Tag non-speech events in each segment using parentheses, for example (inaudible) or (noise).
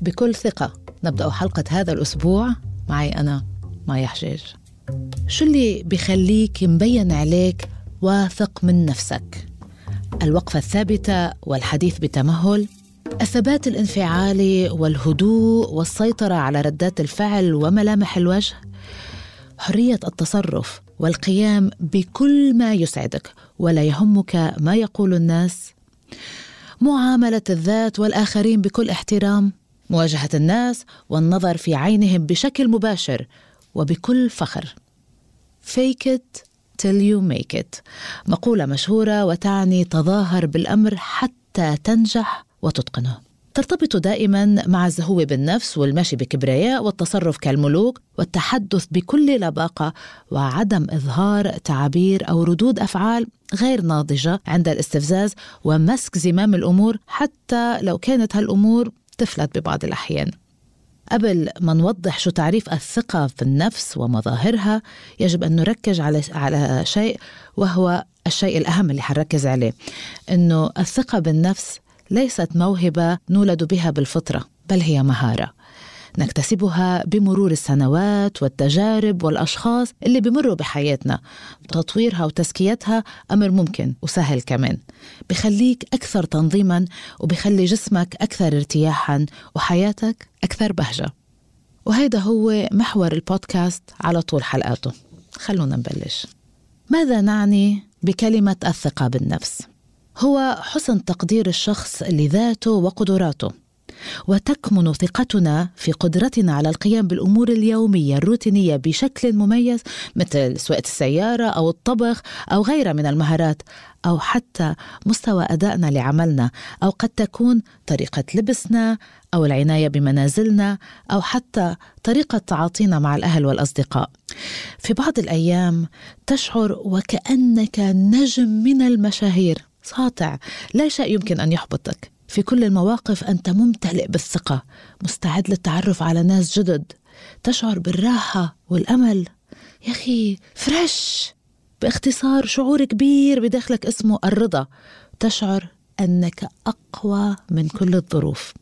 بكل ثقة. نبدأ حلقة هذا الأسبوع معي أنا مايا حجاج. شو اللي بخليك مبين عليك واثق من نفسك؟ الوقفة الثابتة والحديث بتمهل الثبات الانفعالي والهدوء والسيطرة على ردات الفعل وملامح الوجه حرية التصرف والقيام بكل ما يسعدك ولا يهمك ما يقول الناس معاملة الذات والآخرين بكل احترام مواجهة الناس والنظر في عينهم بشكل مباشر وبكل فخر. Fake it till you make it. مقولة مشهورة وتعني تظاهر بالأمر حتى تنجح وتتقنه. ترتبط دائما مع الزهو بالنفس والمشي بكبرياء والتصرف كالملوك والتحدث بكل لباقة وعدم إظهار تعابير أو ردود أفعال غير ناضجة عند الاستفزاز ومسك زمام الأمور حتى لو كانت هالأمور تفلت ببعض الأحيان. قبل ما نوضح شو تعريف الثقة في النفس ومظاهرها يجب أن نركز على على شيء وهو الشيء الأهم اللي حنركز عليه إنه الثقة بالنفس ليست موهبة نولد بها بالفطرة بل هي مهارة. نكتسبها بمرور السنوات والتجارب والأشخاص اللي بمروا بحياتنا. تطويرها وتزكيتها أمر ممكن وسهل كمان. بخليك أكثر تنظيما وبخلي جسمك أكثر ارتياحا وحياتك أكثر بهجة. وهذا هو محور البودكاست على طول حلقاته. خلونا نبلش. ماذا نعني بكلمة الثقة بالنفس؟ هو حسن تقدير الشخص لذاته وقدراته. وتكمن ثقتنا في قدرتنا على القيام بالأمور اليومية الروتينية بشكل مميز مثل سواقة السيارة أو الطبخ أو غيرها من المهارات أو حتى مستوى أدائنا لعملنا أو قد تكون طريقة لبسنا أو العناية بمنازلنا أو حتى طريقة تعاطينا مع الأهل والأصدقاء. في بعض الأيام تشعر وكأنك نجم من المشاهير. ساطع لا شيء يمكن أن يحبطك. في كل المواقف أنت ممتلئ بالثقة مستعد للتعرف على ناس جدد تشعر بالراحة والأمل. يا أخي fresh! باختصار شعور كبير بداخلك اسمه الرضا. تشعر أنك أقوى من كل الظروف.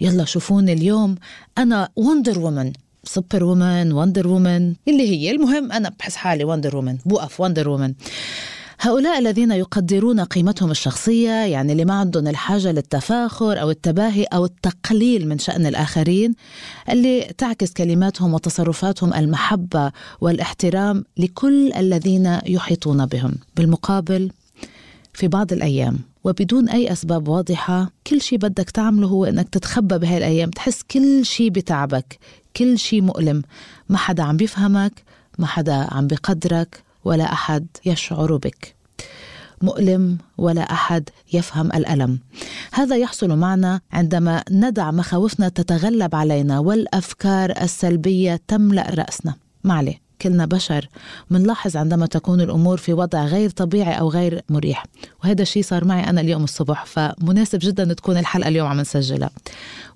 يلا شوفوني اليوم. أنا Wonder Woman Super Woman Wonder Woman اللي هي المهم أنا بحس حالي Wonder Woman بوقف Wonder Woman هؤلاء الذين يقدرون قيمتهم الشخصية يعني اللي ما عندهم الحاجة للتفاخر أو التباهي أو التقليل من شأن الآخرين اللي تعكس كلماتهم وتصرفاتهم المحبة والاحترام لكل الذين يحيطون بهم. بالمقابل في بعض الأيام وبدون أي أسباب واضحة كل شيء بدك تعمله هو إنك تتخبى بهاي الأيام. تحس كل شيء بتعبك كل شيء مؤلم. ما حدا عم بيفهمك ما حدا عم بقدرك ولا أحد يشعر بك. مؤلم ولا أحد يفهم الألم. هذا يحصل معنا عندما ندع مخاوفنا تتغلب علينا والأفكار السلبية تملأ رأسنا. معلي كلنا بشر. منلاحظ عندما تكون الأمور في وضع غير طبيعي أو غير مريح. وهذا الشيء صار معي أنا اليوم الصبح فمناسب جدا تكون الحلقة اليوم عم نسجلها.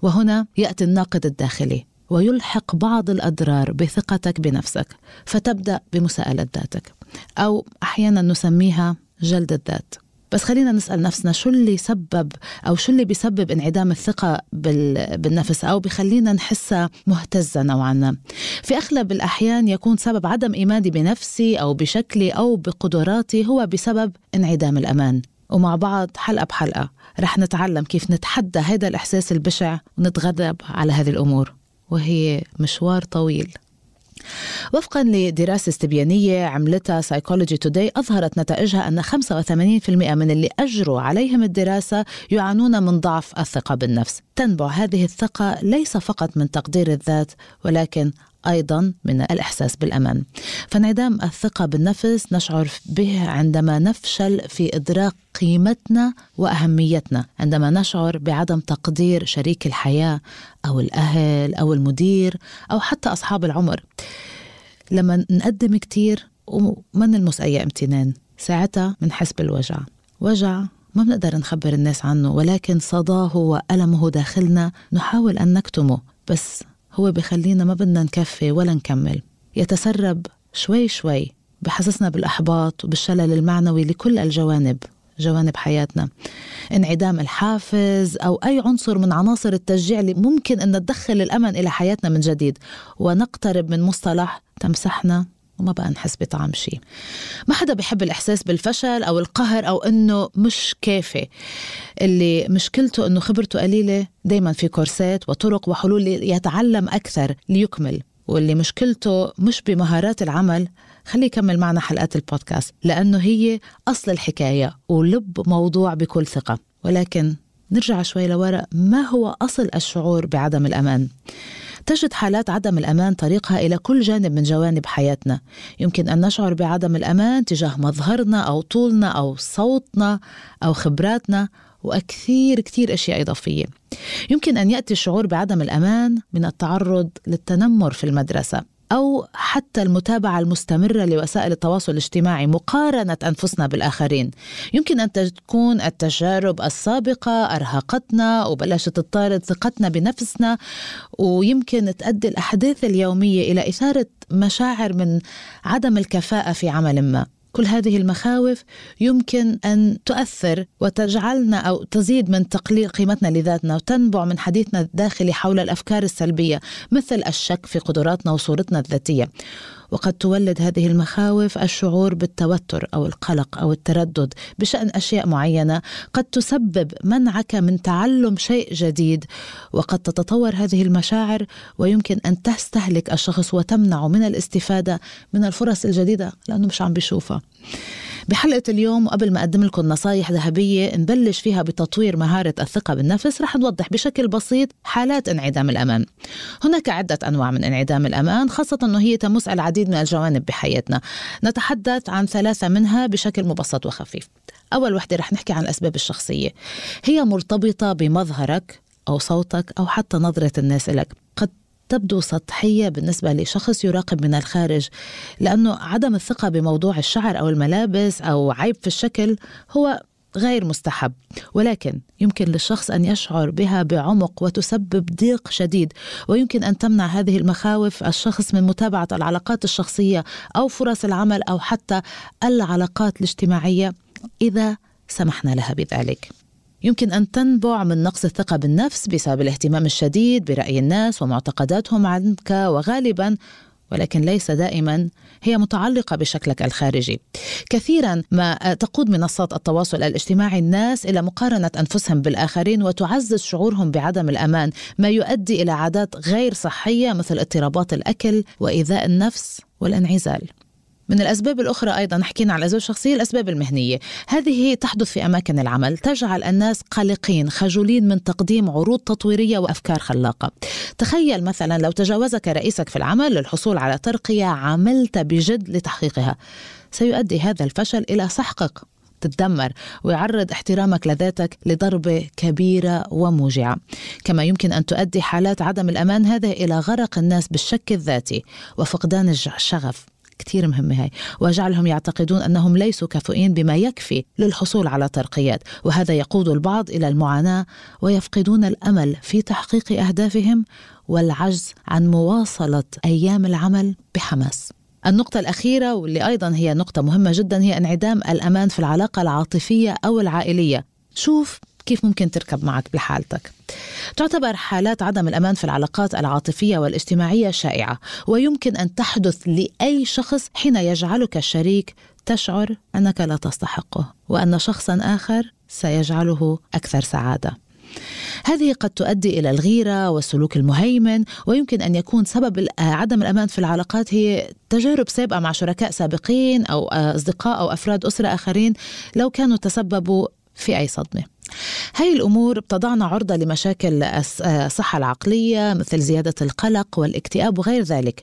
وهنا يأتي الناقد الداخلي. ويلحق بعض الأضرار بثقتك بنفسك فتبدأ بمساءلة ذاتك. أو أحيانا نسميها جلد الذات. بس خلينا نسأل نفسنا شو اللي سبب أو شو اللي بيسبب انعدام الثقة بالنفس أو بخلينا نحسها مهتزة نوعا ما. في أغلب الأحيان يكون سبب عدم إيماني بنفسي أو بشكلي أو بقدراتي هو بسبب انعدام الأمان. ومع بعض حلقة بحلقة رح نتعلم كيف نتحدى هذا الإحساس البشع ونتغلب على هذه الأمور. وهي مشوار طويل. وفقا لدراسة استبيانية عملتها سايكولوجي توداي أظهرت نتائجها أن 85% من اللي أجروا عليهم الدراسة يعانون من ضعف الثقة بالنفس. تنبع هذه الثقة ليس فقط من تقدير الذات ولكن أيضا من الإحساس بالأمان. فانعدام الثقة بالنفس نشعر به عندما نفشل في إدراك قيمتنا وأهميتنا، عندما نشعر بعدم تقدير شريك الحياة أو الأهل أو المدير أو حتى أصحاب العمر. لما نقدم كتير وما نلمس اي امتنان، ساعتها بنحس بالوجع. وجع ما بنقدر نخبر الناس عنه ولكن صداه وألمه داخلنا نحاول أن نكتمه بس هو بخلينا ما بدنا نكفي ولا نكمل. يتسرب شوي شوي بحسسنا بالإحباط وبالشلل المعنوي لكل الجوانب جوانب حياتنا. انعدام الحافز أو أي عنصر من عناصر التشجيع اللي ممكن أن تدخل الأمل إلى حياتنا من جديد. ونقترب من مصطلح تمسحنا وما بقى نحس بطعم شيء ما حدا بيحب الإحساس بالفشل أو القهر أو أنه مش كافي. اللي مشكلته أنه خبرته قليلة دايما في كورسات وطرق وحلول يتعلم أكثر ليكمل. واللي مشكلته مش بمهارات العمل خليه يكمل معنا حلقات البودكاست لأنه هي أصل الحكاية ولب موضوع بكل ثقة. ولكن نرجع شوي لورا ما هو أصل الشعور بعدم الأمان؟ تجد حالات عدم الأمان طريقها إلى كل جانب من جوانب حياتنا. يمكن أن نشعر بعدم الأمان تجاه مظهرنا أو طولنا أو صوتنا أو خبراتنا وكثير كثير أشياء إضافية. يمكن أن يأتي الشعور بعدم الأمان من التعرض للتنمر في المدرسة. أو حتى المتابعة المستمرة لوسائل التواصل الاجتماعي مقارنة أنفسنا بالآخرين. يمكن أن تكون التجارب السابقة أرهقتنا وبلشت تطارد ثقتنا بنفسنا ويمكن تؤدي الأحداث اليومية إلى إثارة مشاعر من عدم الكفاءة في عمل ما. كل هذه المخاوف يمكن أن تؤثر وتجعلنا أو تزيد من تقليل قيمتنا لذاتنا وتنبع من حديثنا الداخلي حول الأفكار السلبية مثل الشك في قدراتنا وصورتنا الذاتية. وقد تولد هذه المخاوف الشعور بالتوتر أو القلق أو التردد بشأن أشياء معينة. قد تسبب منعك من تعلم شيء جديد وقد تتطور هذه المشاعر ويمكن أن تستهلك الشخص وتمنعه من الاستفادة من الفرص الجديدة لأنه مش عم بيشوفها. بحلقة اليوم وقبل ما أقدم لكم نصايح ذهبية نبلش فيها بتطوير مهارة الثقة بالنفس رح نوضح بشكل بسيط حالات انعدام الأمان. هناك عدة أنواع من انعدام الأمان خاصة أنه هي تمس العديد من الجوانب بحياتنا. نتحدث عن ثلاثة منها بشكل مبسط وخفيف. أول وحدة رح نحكي عن الأسباب الشخصية. هي مرتبطة بمظهرك أو صوتك أو حتى نظرة الناس لك قد تبدو سطحية بالنسبة لشخص يراقب من الخارج لأنه عدم الثقة بموضوع الشعر أو الملابس أو عيب في الشكل هو غير مستحب. ولكن يمكن للشخص أن يشعر بها بعمق وتسبب ضيق شديد ويمكن أن تمنع هذه المخاوف الشخص من متابعة العلاقات الشخصية أو فرص العمل أو حتى العلاقات الاجتماعية إذا سمحنا لها بذلك. يمكن أن تنبع من نقص الثقة بالنفس بسبب الاهتمام الشديد برأي الناس ومعتقداتهم عنك وغالبا ولكن ليس دائما هي متعلقة بشكلك الخارجي. كثيرا ما تقود منصات التواصل الاجتماعي الناس إلى مقارنة أنفسهم بالآخرين وتعزز شعورهم بعدم الأمان، ما يؤدي إلى عادات غير صحية مثل اضطرابات الأكل وإيذاء النفس والانعزال. من الأسباب الأخرى أيضا حكينا عن الأسباب الشخصية الأسباب المهنية. هذه تحدث في أماكن العمل تجعل الناس قلقين خجولين من تقديم عروض تطويرية وأفكار خلاقة. تخيل مثلا لو تجاوزك رئيسك في العمل للحصول على ترقية عملت بجد لتحقيقها. سيؤدي هذا الفشل إلى سحقك تتدمر ويعرض احترامك لذاتك لضربة كبيرة وموجعة. كما يمكن أن تؤدي حالات عدم الأمان هذا إلى غرق الناس بالشك الذاتي وفقدان الشغف. كثير مهمة هاي. وجعلهم يعتقدون أنهم ليسوا كفؤين بما يكفي للحصول على ترقيات وهذا يقود البعض إلى المعاناة ويفقدون الأمل في تحقيق أهدافهم والعجز عن مواصلة أيام العمل بحماس. النقطة الأخيرة واللي أيضا هي نقطة مهمة جدا هي انعدام الأمان في العلاقة العاطفية أو العائلية. شوف كيف ممكن تركب معك بحالتك. تعتبر حالات عدم الأمان في العلاقات العاطفية والاجتماعية شائعة ويمكن أن تحدث لأي شخص حين يجعلك الشريك تشعر أنك لا تستحقه وأن شخصا آخر سيجعله أكثر سعادة. هذه قد تؤدي إلى الغيرة والسلوك المهيمن ويمكن أن يكون سبب عدم الأمان في العلاقات هي تجارب سابقة مع شركاء سابقين أو أصدقاء أو أفراد أسرة آخرين لو كانوا تسببوا في أي صدمة. هاي الأمور بتضعنا عرضة لمشاكل الصحة العقلية مثل زيادة القلق والاكتئاب وغير ذلك.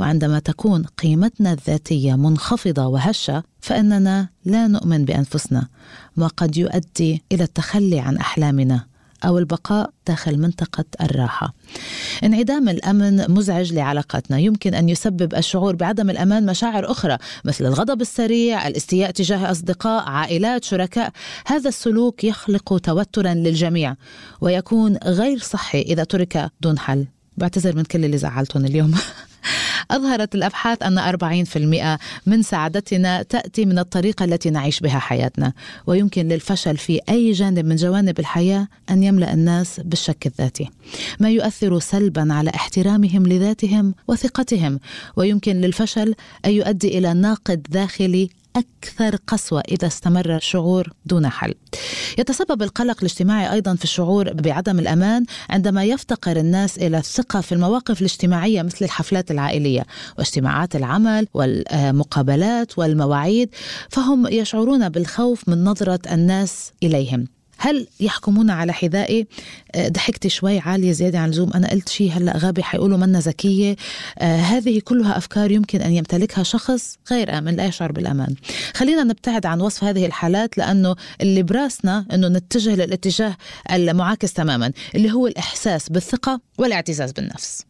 وعندما تكون قيمتنا الذاتية منخفضة وهشة فإننا لا نؤمن بأنفسنا ما قد يؤدي إلى التخلي عن أحلامنا. أو البقاء داخل منطقة الراحة. انعدام الأمن مزعج لعلاقاتنا، يمكن أن يسبب الشعور بعدم الأمان مشاعر أخرى مثل الغضب السريع، الاستياء تجاه أصدقاء، عائلات، شركاء. هذا السلوك يخلق توترا للجميع ويكون غير صحي إذا ترك دون حل. بعتذر من كل اللي زعلتهم اليوم. (laughs) أظهرت الأبحاث أن 40% من سعادتنا تأتي من الطريقة التي نعيش بها حياتنا ويمكن للفشل في أي جانب من جوانب الحياة أن يملأ الناس بالشك الذاتي. ما يؤثر سلبا على احترامهم لذاتهم وثقتهم ويمكن للفشل أن يؤدي إلى ناقد داخلي أكثر قسوة إذا استمر الشعور دون حل. يتسبب القلق الاجتماعي أيضا في الشعور بعدم الأمان عندما يفتقر الناس إلى الثقة في المواقف الاجتماعية مثل الحفلات العائلية واجتماعات العمل والمقابلات والمواعيد فهم يشعرون بالخوف من نظرة الناس إليهم هل يحكمون على حذائي؟ آه، ضحكت شوي عالية زيادة عن اللزوم. أنا قلت شيء هلأ غبي حيقولوا منا ذكية. آه هذه كلها أفكار يمكن أن يمتلكها شخص غير آمن لا يشعر بالأمان. خلينا نبتعد عن وصف هذه الحالات لأنه اللي براسنا أنه نتجه للاتجاه المعاكس تماما اللي هو الإحساس بالثقة والاعتزاز بالنفس.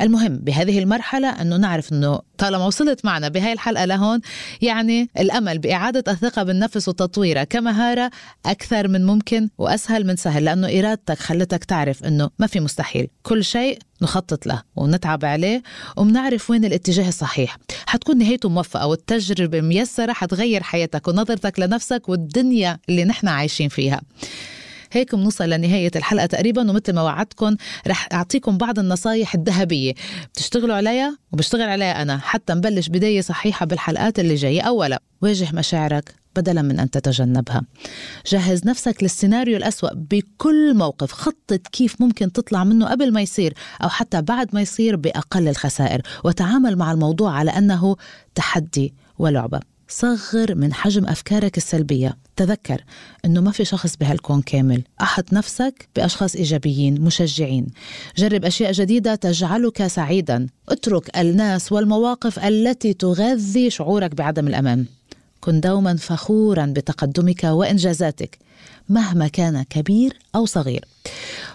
المهم بهذه المرحلة أنه نعرف أنه طالما وصلت معنا بهاي الحلقة لهون يعني الأمل بإعادة الثقة بالنفس وتطويرها كمهارة أكثر من ممكن وأسهل من سهل لأنه إرادتك خلتك تعرف أنه ما في مستحيل. كل شيء نخطط له ونتعب عليه وبنعرف وين الاتجاه الصحيح. حتكون نهايته موفقة والتجربة ميسرة حتغير حياتك ونظرتك لنفسك والدنيا اللي نحن عايشين فيها. هيك بنوصل لنهاية الحلقة تقريبا ومثل ما وعدتكم رح أعطيكم بعض النصايح الذهبية. بتشتغلوا عليها وبشتغل عليها أنا. حتى نبلش بداية صحيحة بالحلقات اللي جاية. أولا واجه مشاعرك بدلا من أن تتجنبها. جهز نفسك للسيناريو الأسوأ بكل موقف. خطط كيف ممكن تطلع منه قبل ما يصير أو حتى بعد ما يصير بأقل الخسائر. وتعامل مع الموضوع على أنه تحدي ولعبة. صغر من حجم أفكارك السلبية. تذكر أنه ما في شخص بهالكون كامل. أحط نفسك بأشخاص إيجابيين مشجعين. جرب أشياء جديدة تجعلك سعيدا. اترك الناس والمواقف التي تغذي شعورك بعدم الأمان كن دوما فخورا بتقدمك وإنجازاتك مهما كان كبير أو صغير.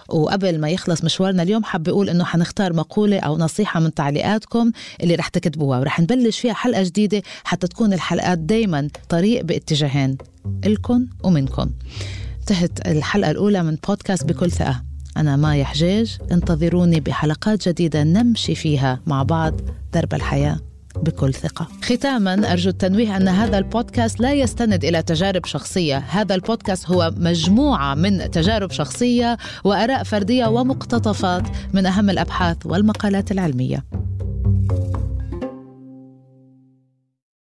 وقبل ما يخلص مشوارنا اليوم حاب أقول إنه حنختار مقولة أو نصيحة من تعليقاتكم اللي رح تكتبوها ورح نبلش فيها حلقة جديدة حتى تكون الحلقات دايما طريق باتجاهين إلكن ومنكم. انتهت الحلقة الأولى من بودكاست بكل ثقة. أنا مايا حجاج انتظروني بحلقات جديدة نمشي فيها مع بعض درب الحياة. بكل ثقة. ختاما أرجو التنويه أن هذا البودكاست لا يستند إلى تجارب شخصية. هذا البودكاست هو مجموعة من تجارب شخصية وأراء فردية ومقتطفات من أهم الأبحاث والمقالات العلمية.